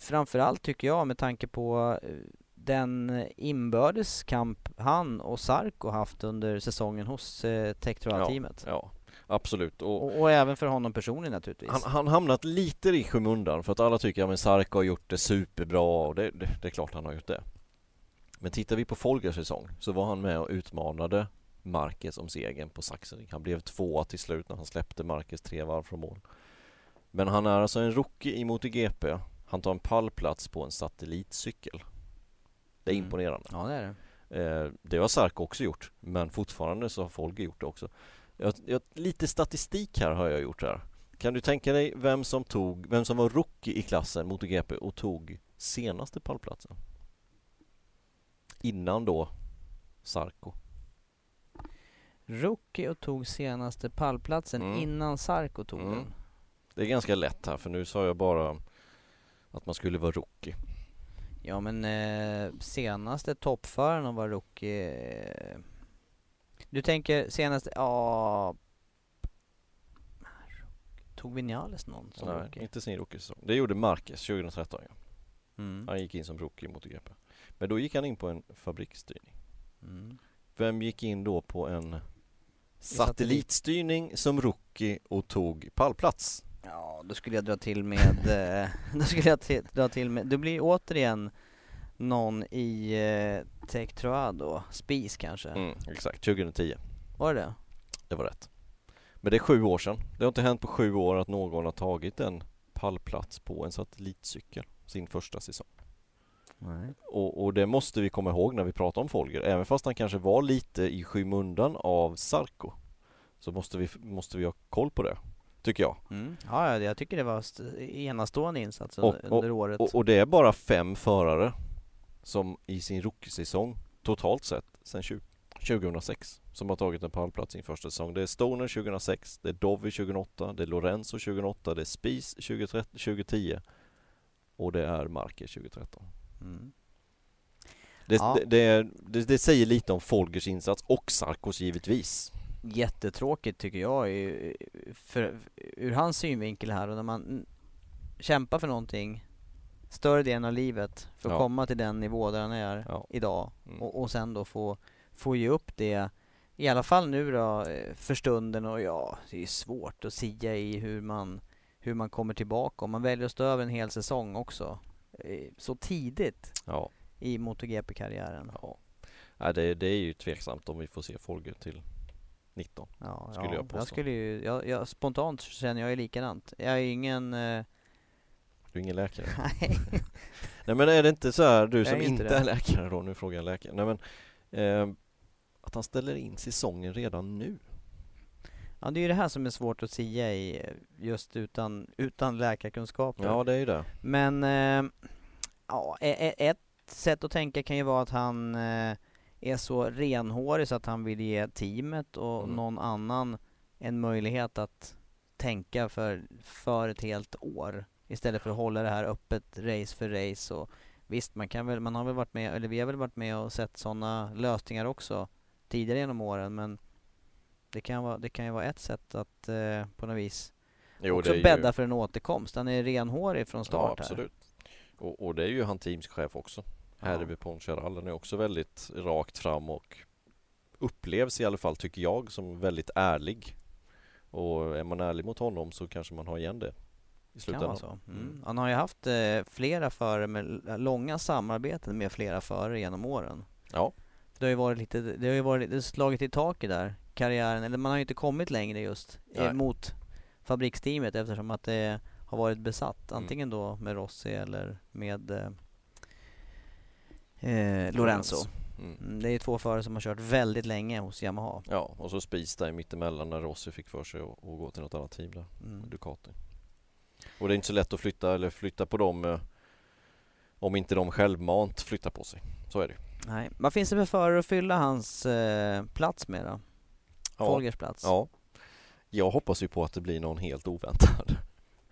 framförallt tycker jag med tanke på eh, den inbördes kamp han och Sarko haft under säsongen hos eh, Tektroa-teamet. Ja, absolut. Och Och, och även för honom personligen naturligtvis. Han han hamnat lite i skymundan för att alla tycker att Sarko har gjort det superbra och det, det, det är klart han har gjort det. Men tittar vi på Folgers säsong så var han med och utmanade Marquez om segern på Sachsenring. Han blev tvåa till slut när han släppte Marquez tre varv från mål. Men han är alltså en rookie i MotoGP. Han tar en pallplats på en satellitcykel. Det är Mm. imponerande. Ja, det är det. Eh, det har Sarko också gjort, men fortfarande så har Folger gjort det också. Jag, jag, lite statistik här har jag gjort här. Kan du tänka dig vem som tog, vem som var rookie i klassen MotoGP och tog senaste pallplatsen? Innan då Sarko. Rookie och tog senaste pallplatsen Mm. innan Sarko tog Mm. den. Det är ganska lätt här för nu sa jag bara att man skulle vara rookie. Ja men eh, senaste toppföraren att vara rookie eh, Du tänker senaste, ja Tog Vinales någon som Nej, rookie? inte sin rookie-säsong. Det gjorde Marquez 2013 ja. Mm. Han gick in som rookie mot GP. Men då gick han in på en fabriksstyrning. Mm. Vem gick in då på en. Satellitstyrning som rookie och tog pallplats? Ja, då skulle jag dra till med, [LAUGHS] eh, då skulle jag dra till med, det blir återigen någon i eh, Tech Trois då, Spis kanske? Mm, exakt, 2010. Var det det? Det var rätt. Men det är sju år sedan. Det har inte hänt på sju år att någon har tagit en pallplats på en satellitcykel sin första säsong. Och, och det måste vi komma ihåg när vi pratar om Folger. Även fast han kanske var lite i skymundan av Sarko så måste vi, måste vi ha koll på det, tycker jag. Mm. Ja, ja, jag tycker det var st- enastående insats Och, under året. och, och det är bara fem förare som i sin rookiesäsong totalt sett sedan 20, 2006 som har tagit en pallplats i sin första säsong. Det är Stoner 2006, det är Dovi 2008, det är Lorenzo 2008, det är Spies 2013, 2010 och det är Marquez 2013. Mm. Det, Ja. det, det, det, säger lite om Folgers insats och Sarkos givetvis. Jättetråkigt tycker jag för, ur hans synvinkel här och när man kämpar för någonting större delen av livet för att Ja. komma till den nivå där han är Ja. idag Mm. och, och sen då få, få ge upp det i alla fall nu då för stunden och ja, det är svårt att sia i hur man hur man kommer tillbaka om man väljer att stå över en hel säsong också så tidigt Ja, i MotoGP-karriären. ja. Nej, det, det är ju tveksamt om vi får se Folger till 19. Ja, Skulle ja, jag påstå. skulle ju, jag, jag, spontant känner jag ju likadant. Jag är ju ingen, eh, Du är ingen läkare? [LAUGHS] nej, [LAUGHS] Nej men är det inte så här, du Jag som är inte inte är läkare då, nu frågar jag läkare. Nej men, eh, att han ställer in säsongen redan nu. Ja det är ju det här som är svårt att sia i just utan, utan läkarkunskaper. Ja det är ju det. Men, eh, ja, e- e- ett sätt att tänka kan ju vara att han eh, är så renhårig så att han vill ge teamet och Mm. någon annan en möjlighet att tänka för, för ett helt år istället för att hålla det här öppet race för race och visst man kan väl, man har väl varit med, eller vi har väl varit med och sett sådana lösningar också tidigare genom åren men det kan, vara, det kan ju vara ett sätt att eh, på något vis Jo, också bädda ju, för en återkomst. Han är renhårig från Ja start här. absolut. Och, och det är ju han teamschef också. Ja. Hervé Poncharal, är också väldigt rakt fram och upplevs i alla fall, tycker jag, som väldigt ärlig. Och är man ärlig mot honom så kanske man har igen det i Kan slutändan. vara så. Mm. Mm. Han har ju haft eh, flera förare med l- långa samarbeten med flera förare genom åren. Ja, Det har ju varit lite, det har ju varit lite slagit i taket där, karriären, eller man har ju inte kommit längre just eh, Nej. mot fabriksteamet eftersom att det har varit besatt. Mm. Antingen då med Rossi eller med eh, eh, Lorenzo. Mm. Mm, Det är två förare som har kört väldigt länge hos Yamaha. Ja, och så Spies där mittemellan när Rossi fick för sig att gå till något annat team där. Mm. Ducati. Och det är inte så lätt att flytta eller flytta på dem eh, om inte de självmant flyttar på sig. Så är det. Nej. Vad finns det för förare att fylla hans eh, plats med då? Ja. Folgers plats? ja. Jag hoppas ju på att det blir någon helt oväntad.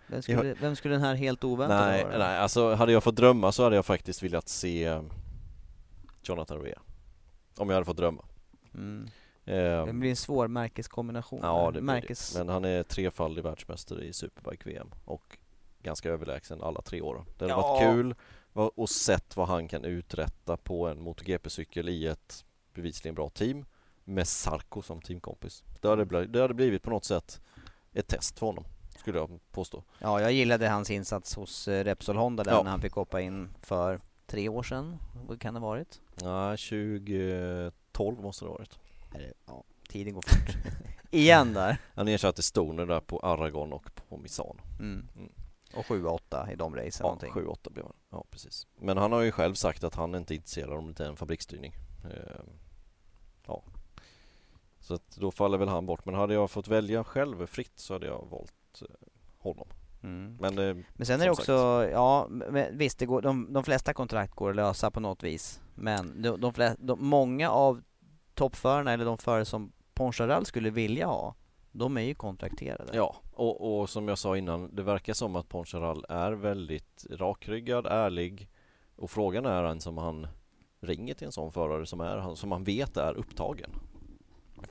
Vem skulle, vem skulle den här helt oväntade nej, vara? nej, alltså hade jag fått drömma så hade jag faktiskt velat se Jonathan Rea. Om jag hade fått drömma. Mm. Eh, Det blir en svår märkeskombination. Ja, det Märkes... det. Men han är trefaldig världsmästare i Superbike-VM och ganska överlägsen alla tre åren. Det hade Ja. varit kul och sett vad han kan uträtta på en MotoGP-cykel i ett bevisligen bra team med Sarko som teamkompis. Det hade, bli- det hade blivit på något sätt ett test för honom, skulle jag påstå. Ja, jag gillade hans insats hos eh, Repsol Honda där Ja. när han fick hoppa in för tre år sedan. Vad kan det ha varit? Nej, 2012 måste det ha varit. Ja, tiden går fort. [LAUGHS] Igen där. Han ersatte Stoner där på Aragon och på Misano. Mm. Mm. Och 7-8 i de racen Ja, någonting. 7-8 blev han. Ja, precis. Men han har ju själv sagt att han inte är intresserad om det är en fabriksstyrning. Eh, ja. Så att då faller väl han bort. Men hade jag fått välja själv fritt så hade jag valt eh, honom. Mm. Men, eh, Men sen är det också, ja men visst det går, de, de flesta kontrakt går att lösa på något vis. Men de, de, flesta, de många av toppförarna eller de förare som Poncharal skulle vilja ha de är ju kontrakterade. Ja, och, och som jag sa innan, det verkar som att Poncharal är väldigt rakryggad, ärlig och frågan är ens om han ringer till en sån förare som, är, som han vet är upptagen.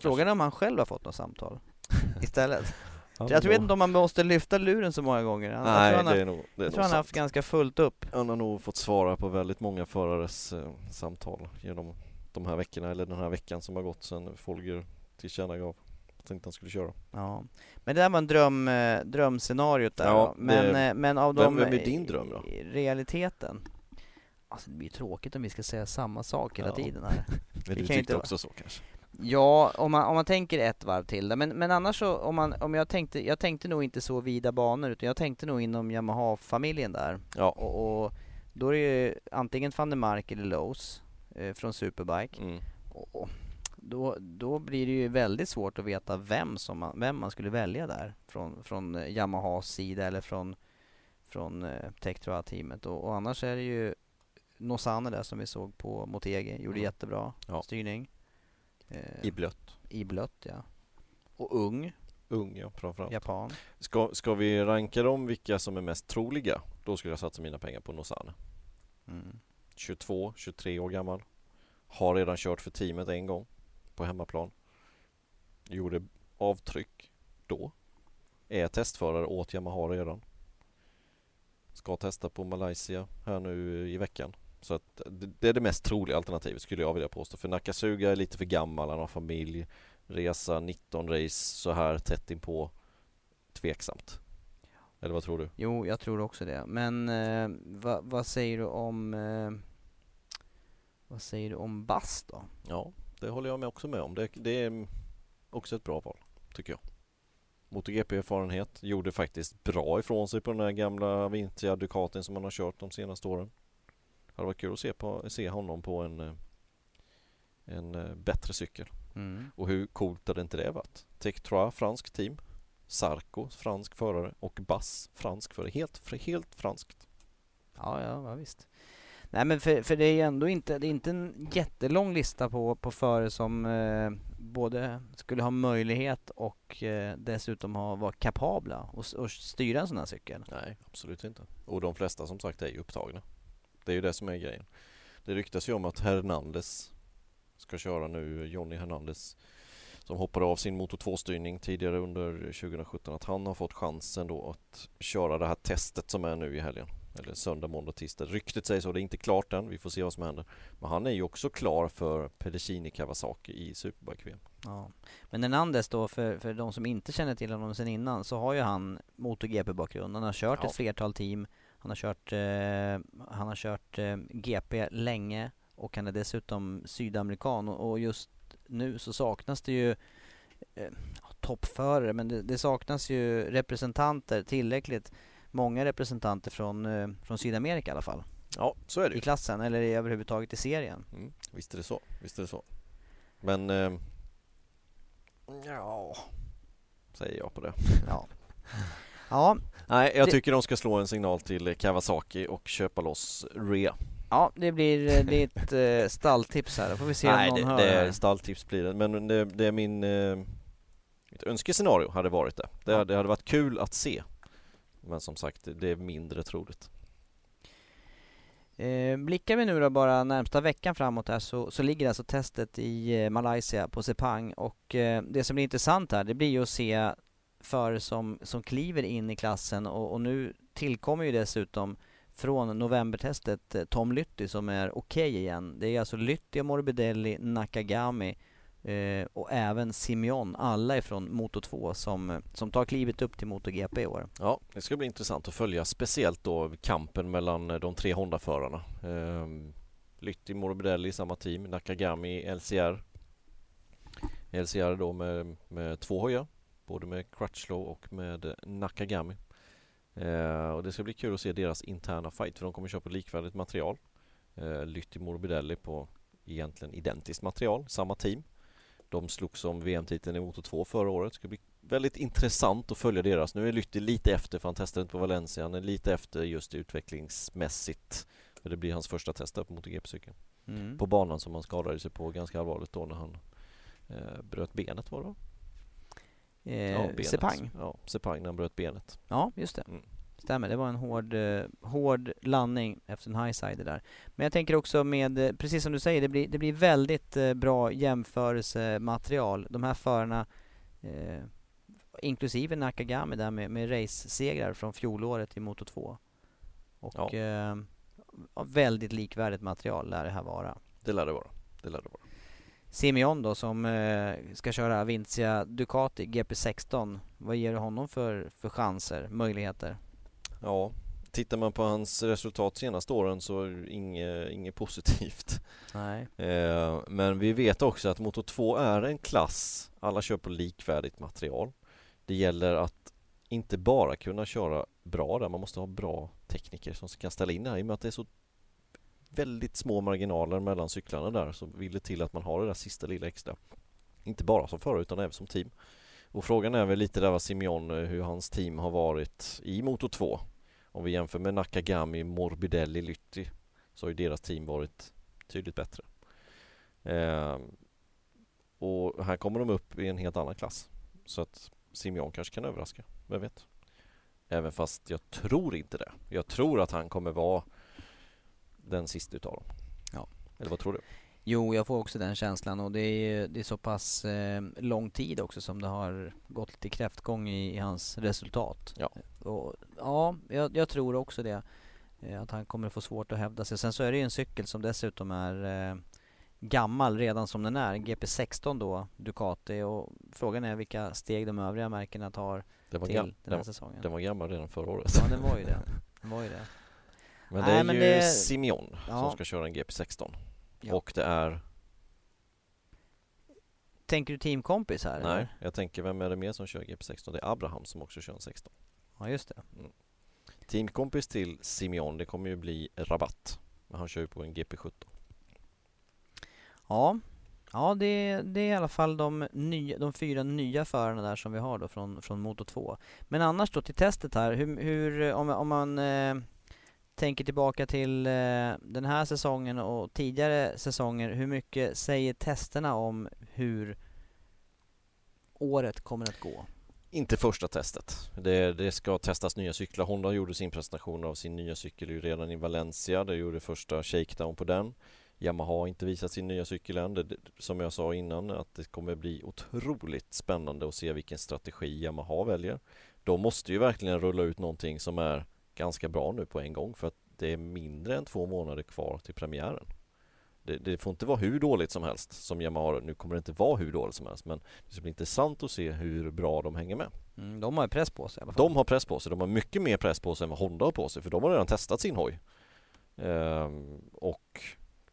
Frågan är om han själv har fått något samtal [LAUGHS] istället. Ja, jag tror inte om man måste lyfta luren så många gånger. Han- Nej, jag tror han, det är nog, det är jag tror han haft ganska fullt upp. Han har nog fått svara på väldigt många förares eh, samtal genom de här veckorna eller den här veckan som har gått sedan Folger tillkännagav att han inte skulle köra. Ja. Men det där var en dröm, eh, drömscenariot där Ja. Men, det- eh, men av vem- de vem är din dröm då? realiteten Alltså det blir tråkigt om vi ska säga samma sak hela Ja. tiden här. [LAUGHS] Men du tyckte inte också så kanske? Ja, om man, om man tänker ett varv till det. Men, men annars så, om, man, om jag tänkte, jag tänkte nog inte så vida banor utan jag tänkte nog inom Yamaha-familjen där. Ja. Och, och då är det ju antingen van der Mark eller Lowe's eh, från Superbike. Mm. Och, och då, då blir det ju väldigt svårt att veta vem, som man, vem man skulle välja där från, från eh, Yamahas sida eller från, från eh, Tektroa-teamet. Och, och annars är det ju Nosane där som vi såg på Motegi, gjorde Mm. jättebra Ja. styrning. Eh, I blött. i blött ja. Och ung, Ung ja, framförallt. japan. Ska, ska vi ranka dem vilka som är mest troliga? Då skulle jag satsa mina pengar på Nozane. Mm. 22, 23 år gammal. Har redan kört för teamet en gång på hemmaplan. Gjorde avtryck då. Är testförare åt Yamaha redan. Ska testa på Malaysia här nu i veckan. Så att det, är det mest troliga alternativet skulle jag vilja påstå. För Nakasuga är lite för gammal, han har familj. Resa 19 race så här tätt inpå. Tveksamt. Eller vad tror du? Jo, jag tror också det. Men eh, vad, vad säger du om eh, vad säger du om Bass då? Ja, det håller jag med också med om. Det, det är också ett bra val, tycker jag. MotoGP-erfarenhet, gjorde faktiskt bra ifrån sig på den här gamla vintiga Ducatin som han har kört de senaste åren. Det hade varit kul att se, på, se honom på en, eh, en eh, bättre cykel. Mm. Och hur coolt hade inte det varit? Tectroa, fransk team. Sarko, fransk förare. Och Bass, fransk förare. Helt, helt franskt. Ja, ja, ja visst. Nej men för, för det är ju ändå inte, det är inte en jättelång lista på, på förare som eh, både skulle ha möjlighet och eh, dessutom ha, vara kapabla och, och styra en sån här cykel. Nej, absolut inte. Och de flesta som sagt är ju upptagna. Det är ju det som är grejen. Det ryktas ju om att Hernandez ska köra nu, Johnny Hernandez som hoppade av sin Moto 2-styrning tidigare under 2017 att han har fått chansen då att köra det här testet som är nu i helgen. Eller söndag, måndag, tisdag. Ryktet säger så, det är inte klart än. Vi får se vad som händer. Men han är ju också klar för Pedicini Kawasaki i Superbike-VM. Ja. Men Hernandez då, för, för de som inte känner till honom sen innan, så har ju han MotoGP-bakgrund. Han har kört Ja. ett flertal team, han har kört, eh, han har kört eh, GP länge och han är dessutom sydamerikan och, och just nu så saknas det ju eh, toppförare, men det, det saknas ju representanter, tillräckligt många representanter från, eh, från Sydamerika i alla fall. Ja, så är det I klassen, eller i- överhuvudtaget i serien. Mm, visst är det så. Visst är det så. Men... Eh, ja... Säger jag på det. [LAUGHS] Ja. Ja, Nej, jag Det- tycker de ska slå en signal till Kawasaki och köpa loss Rea. Ja, det blir eh, ditt eh, stalltips här. Då får vi se Nej, om någon det, hör det här. är stalltips blir det. Men det, det är min... Eh, mitt önskescenario hade varit det. Det, Ja. det hade varit kul att se. Men som sagt, det är mindre troligt. Eh, blickar vi nu då bara närmsta veckan framåt här så, så ligger alltså testet i Malaysia på Sepang och eh, det som blir intressant här det blir ju att se förare som, som kliver in i klassen och, och nu tillkommer ju dessutom från novembertestet eh, Tom Lytti som är okej igen. Det är alltså Lytti, Morbidelli, Nakagami eh, och även Simeon, alla ifrån Moto 2 som, som tar klivet upp till MotoGP i år. Ja, det ska bli intressant att följa speciellt då kampen mellan eh, de tre Honda-förarna. Eh, Lytti, Morbidelli i samma team, Nakagami, LCR. LCR då med, med två hojar, både med Crutchlow och med eh, Nakagami. Eh, och det ska bli kul att se deras interna fight för de kommer köra på likvärdigt material. Eh, Lytti, Morbidelli på egentligen identiskt material, samma team. De slogs om VM-titeln i Moto 2 förra året. Det ska bli väldigt intressant att följa deras. Nu är Lytti lite efter för han testade inte på Valencia. Han är lite efter just utvecklingsmässigt. För det blir hans första test där på MotoGP-cykeln. Mm. På banan som han skadade sig på ganska allvarligt då när han eh, bröt benet var det? Eh, benet. Sepang. Ja, Sepang när han bröt benet. Ja, just det. Mm. Stämmer, det var en hård, eh, hård landning efter en highsider där. Men jag tänker också med, eh, precis som du säger, det blir, det blir väldigt eh, bra jämförelsematerial. De här förarna, eh, inklusive Nakagami där med, med race-segrar från fjolåret i Moto 2. Och Ja. eh, ja, väldigt likvärdigt material lär det här vara. Det lär det vara. Det lär det vara. Simeon då som eh, ska köra Avintia Ducati GP16. Vad ger du honom för, för chanser, möjligheter? Ja, tittar man på hans resultat senaste åren så är det inget, inget positivt. Nej. Eh, men vi vet också att Moto 2 är en klass, alla kör på likvärdigt material. Det gäller att inte bara kunna köra bra där, man måste ha bra tekniker som kan ställa in det här. I och med att det är så väldigt små marginaler mellan cyklarna där så vill det till att man har det där sista lilla extra. Inte bara som förare utan även som team. Och frågan är väl lite där vad Simeon, eh, hur hans team har varit i Moto 2. Om vi jämför med Nakagami, Morbidelli, Lytti så har ju deras team varit tydligt bättre. Eh, och här kommer de upp i en helt annan klass. Så att Simeon kanske kan överraska, vem vet? Även fast jag tror inte det. Jag tror att han kommer vara den sista utav dem. Ja. Eller vad tror du? Jo, jag får också den känslan och det är, det är så pass eh, lång tid också som det har gått lite kräftgång i, i hans resultat. Ja. Och, ja, jag, jag tror också det. Eh, att han kommer få svårt att hävda sig. Sen så är det ju en cykel som dessutom är eh, gammal redan som den är. GP16 då, Ducati. Och frågan är vilka steg de övriga märkena tar Den var, till den den, här var- säsongen. den var gammal redan förra året. Ja, den var ju det. [LAUGHS] Den var ju det. Men det Nej, är men ju det- Simeon Ja. som ska köra en GP16. Ja. Och det är... Tänker du teamkompis här? Nej, eller? jag tänker vem är det mer som kör GP16? Det är Abraham som också kör en 16. Ja, just det. Teamkompis till Simeon, det kommer ju bli Rabatt. Men han kör ju på en GP17. Ja, ja det, det är i alla fall de, nya, de fyra nya förarna där som vi har då från, från Moto 2. Men annars då till testet här, hur, hur om, om man eh, tänker tillbaka till eh, den här säsongen och tidigare säsonger, hur mycket säger testerna om hur året kommer att gå? Inte första testet. Det, det ska testas nya cyklar. Honda gjorde sin presentation av sin nya cykel ju redan i Valencia. Det gjorde första shakedown på den. Yamaha har inte visat sin nya cykel än. Det, som jag sa innan att det kommer bli otroligt spännande att se vilken strategi Yamaha väljer. De måste ju verkligen rulla ut någonting som är ganska bra nu på en gång för att det är mindre än två månader kvar till premiären. Det, det får inte vara hur dåligt som helst som Yamaha. Nu kommer det inte vara hur dåligt som helst men det ska bli intressant att se hur bra de hänger med. Mm, de har press på sig i alla fall. De har press på sig. De har mycket mer press på sig än vad Honda har på sig för de har redan testat sin hoj. Ehm, och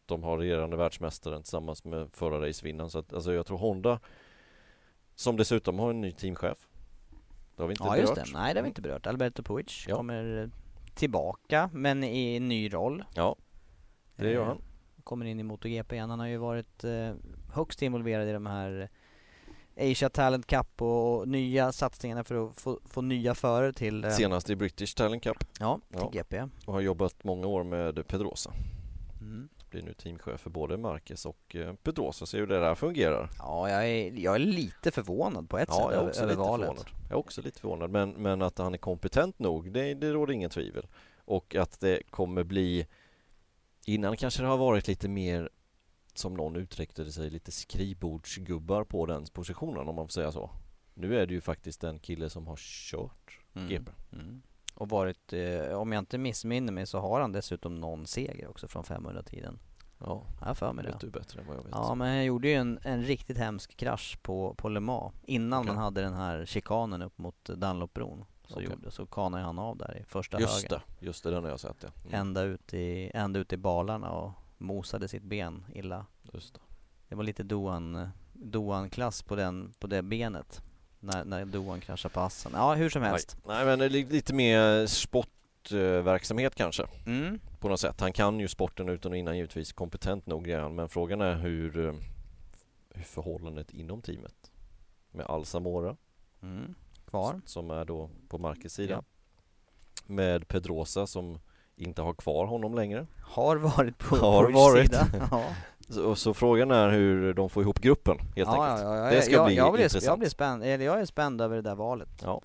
de har regerande världsmästaren tillsammans med förra racevinnaren. Så att, alltså jag tror Honda som dessutom har en ny teamchef. Det har vi inte ja, berört. just det. Nej, det har vi inte berört. Alberto Puig Ja. kommer tillbaka, men i en ny roll. Ja, det gör Eh, han. Kommer in i MotoGP igen. Han har ju varit eh, högst involverad i de här Asia Talent Cup och, nya satsningarna för att få, få nya förare till, eh, Senast i British Talent Cup ja, till Ja. GP. och har jobbat många år med Pedrosa. Blir nu teamchef för både Marquez och eh, Pedrosa. Så hur det där fungerar. Ja, jag är, jag är lite förvånad på ett Ja, sätt jag är över, också över lite valet. förvånad. Jag är också lite förvånad. Men, men att han är kompetent nog, det, det råder ingen tvivel. Och att det kommer bli... Innan kanske det har varit lite mer, som någon uttryckte det sig, lite skrivbordsgubbar på den positionen om man får säga så. Nu är det ju faktiskt en kille som har kört Mm. GP. Mm. Och varit, eh, om jag inte missminner mig så har han dessutom någon seger också från 500-tiden. Ja, Jag för mig vet det. du bättre än vad jag vet. Ja, men han gjorde ju en, en riktigt hemsk krasch på, på Le Mans innan Okej. man hade den här chikanen upp mot Dunlopbron. Så, Okej. gjorde, så kanade han av där i första just högen. det, just det, den har jag sett ja. Mm, Ända ut, i, ända ut i balarna och mosade sitt ben illa. just det. Det var lite Doan, Doan-klass på, den, på det benet. När, när Doan kraschade på assen. Ja, hur som helst. Nej, Nej men det är li- lite mer sportverksamhet kanske. Mm. på något sätt. Han kan ju sporten utan och innan givetvis, kompetent nog är han. Men frågan är hur, eh, hur förhållandet inom teamet med Al Zamora Mm. Kvar. som är då på Marquez sida. Ja. Med Pedrosa som inte har kvar honom längre. Har varit på Har varit. sida. [LAUGHS] ja. Så, så frågan är hur de får ihop gruppen helt ja, enkelt. Ja, ja, det ska jag, bli jag blir, intressant. Jag, blir spänd, eller jag är spänd över det där valet. Ja.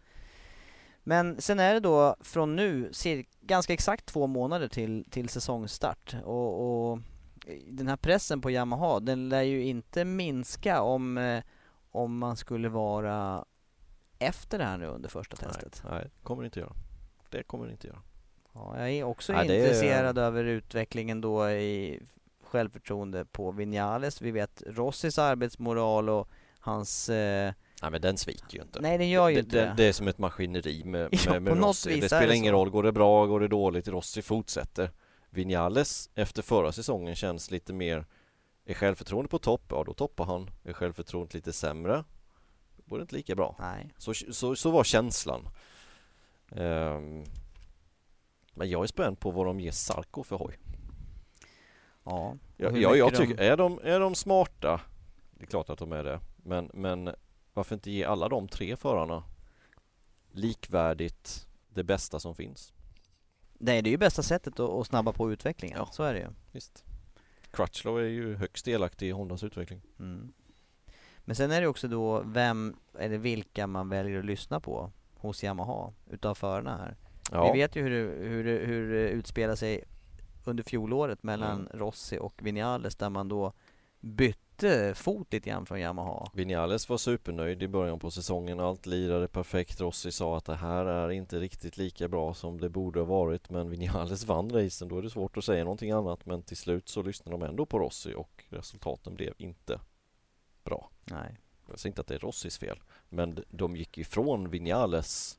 Men sen är det då från nu cir- ganska exakt två månader till, till säsongsstart. Och, och den här pressen på Yamaha, den lär ju inte minska om, eh, om man skulle vara efter det här nu under första testet. Nej, nej, kommer det inte göra. Det kommer det inte göra. Ja, jag är också Nej, det är- intresserad över utvecklingen då i självförtroende på Vinales. Vi vet Rossis arbetsmoral och hans... Eh, Nej men den sviker ju inte. nej, den gör ju det, inte det, det. är som ett maskineri med, Ja, med, med på något Rossi. Det spelar det ingen så. roll, går det bra, går det dåligt, Rossi fortsätter. Vinales efter förra säsongen känns lite mer Är självförtroende på topp, ja då toppar han. Är självförtroendet lite sämre, då går det inte lika bra. Nej. Så, så, så var känslan. Ehm, men jag är spänd på vad de ger Sarko för hoj. Ja. och Ja, hur ja, jag mycket de- tycker, är de, är de smarta? Det är klart att de är det. Men, men varför inte ge alla de tre förarna likvärdigt det bästa som finns? Nej, det är ju bästa sättet att, att snabba på utvecklingen. Ja. Så är det ju. Visst. Crutchlow är ju högst delaktig i Hondas utveckling. Mm. Men sen är det också då vem eller vilka man väljer att lyssna på hos Yamaha utav förarna här. Ja, Vi vet ju hur det, hur, det, hur det utspelar sig under fjolåret mellan Mm. Rossi och Vinales där man då bytte fot lite grann från Yamaha. Vinales var supernöjd i början på säsongen. Allt lirade perfekt. Rossi sa att det här är inte riktigt lika bra som det borde ha varit. Men Vinales [LAUGHS] vann racen. Då är det svårt att säga någonting annat. Men till slut så lyssnade de ändå på Rossi och resultaten blev inte bra. Nej. Jag säger inte att det är Rossis fel. Men de gick ifrån Vinales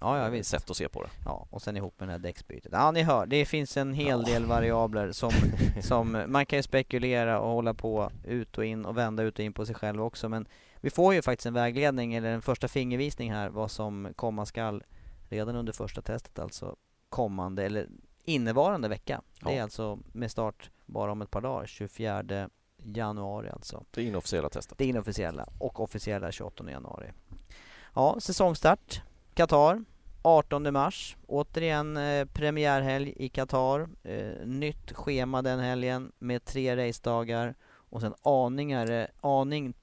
Ja, ja visst. sätt att se på det. Ja, och sen ihop med det här däcksbytet. Ja, ni hör, det finns en hel del variabler som, [LAUGHS] som man kan ju spekulera och hålla på ut och in och vända ut och in på sig själv också. Men vi får ju faktiskt en vägledning, eller en första fingervisning här, vad som komma skall redan under första testet, alltså kommande, eller innevarande vecka. Det är Ja. alltså med start bara om ett par dagar, 24 januari alltså. Det inofficiella testet. Det inofficiella och officiella 28 januari. Ja, säsongstart. Qatar. 18 mars. Återigen eh, premiärhelg i Qatar. Eh, nytt schema den helgen med tre racedagar och sen aningare, aning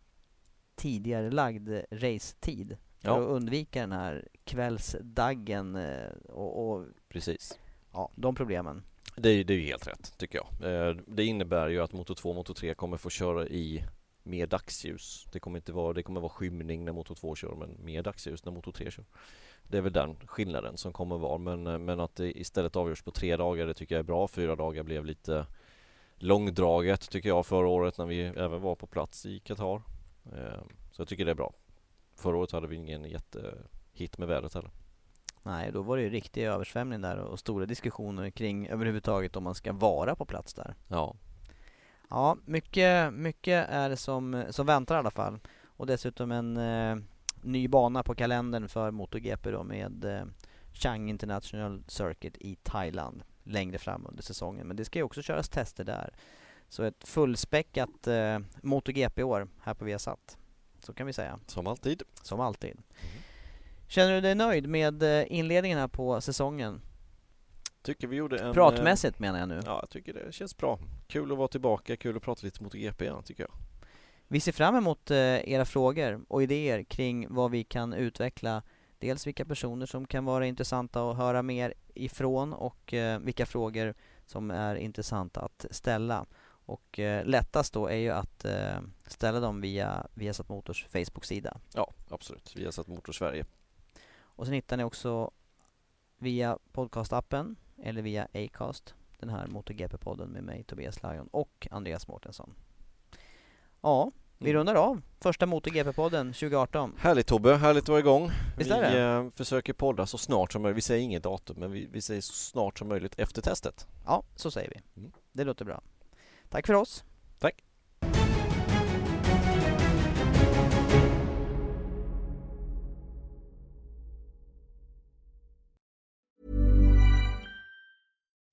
tidigare lagd racetid. För Ja. att undvika den här kvällsdaggen eh, och, och Precis. ja, de problemen. Det är, det är ju helt rätt tycker jag. Eh, Det innebär ju att Moto 2 och Moto 3 kommer få köra i mer dagsljus. Det kommer inte vara, det kommer vara skymning när Moto 2 kör men mer dagsljus när Moto 3 kör. Det är väl den skillnaden som kommer vara men, eh, men att det istället avgörs på tre dagar det tycker jag är bra. Fyra dagar blev lite långdraget tycker jag förra året när vi även var på plats i Qatar. Eh, Så jag tycker det är bra. Förra året hade vi ingen jättehit med vädret heller. Nej, då var det ju riktig översvämning där och stora diskussioner kring överhuvudtaget om man ska vara på plats där. Ja, Ja, mycket, mycket är som, som väntar i alla fall. Och dessutom en eh, ny bana på kalendern för MotoGP då med eh, Chang International Circuit i Thailand längre fram under säsongen. Men det ska ju också köras tester där. Så ett fullspäckat eh, MotoGP-år här på Viasat. Så kan vi säga, som alltid. som alltid. Känner du dig nöjd med eh, inledningen här på säsongen? Tycker vi gjorde en... eh, Pratmässigt menar jag nu. Ja, jag tycker det känns bra. Kul att vara tillbaka, kul att prata lite mot GP igen tycker jag. Vi ser fram emot eh, era frågor och idéer kring vad vi kan utveckla. Dels vilka personer som kan vara intressanta att höra mer ifrån och eh, vilka frågor som är intressanta att ställa. Och eh, lättast då är ju att eh, ställa dem via Viasat Motors Facebook-sida. Ja, absolut. Vi har satt Motor Sverige. Och sen hittar ni också via podcastappen eller via Acast den här MotoGP-podden med mig Tobias Lajon och Andreas Mårtensson. Ja, vi Mm. rundar av första MotoGP-podden 2018. Härligt Tobbe, härligt att vara igång. Visst vi är det? eh, försöker podda så snart som möjligt. Vi säger inget datum, men vi, vi säger så snart som möjligt efter testet. Ja, så säger vi. Mm. Det låter bra. Tack för oss. Tack.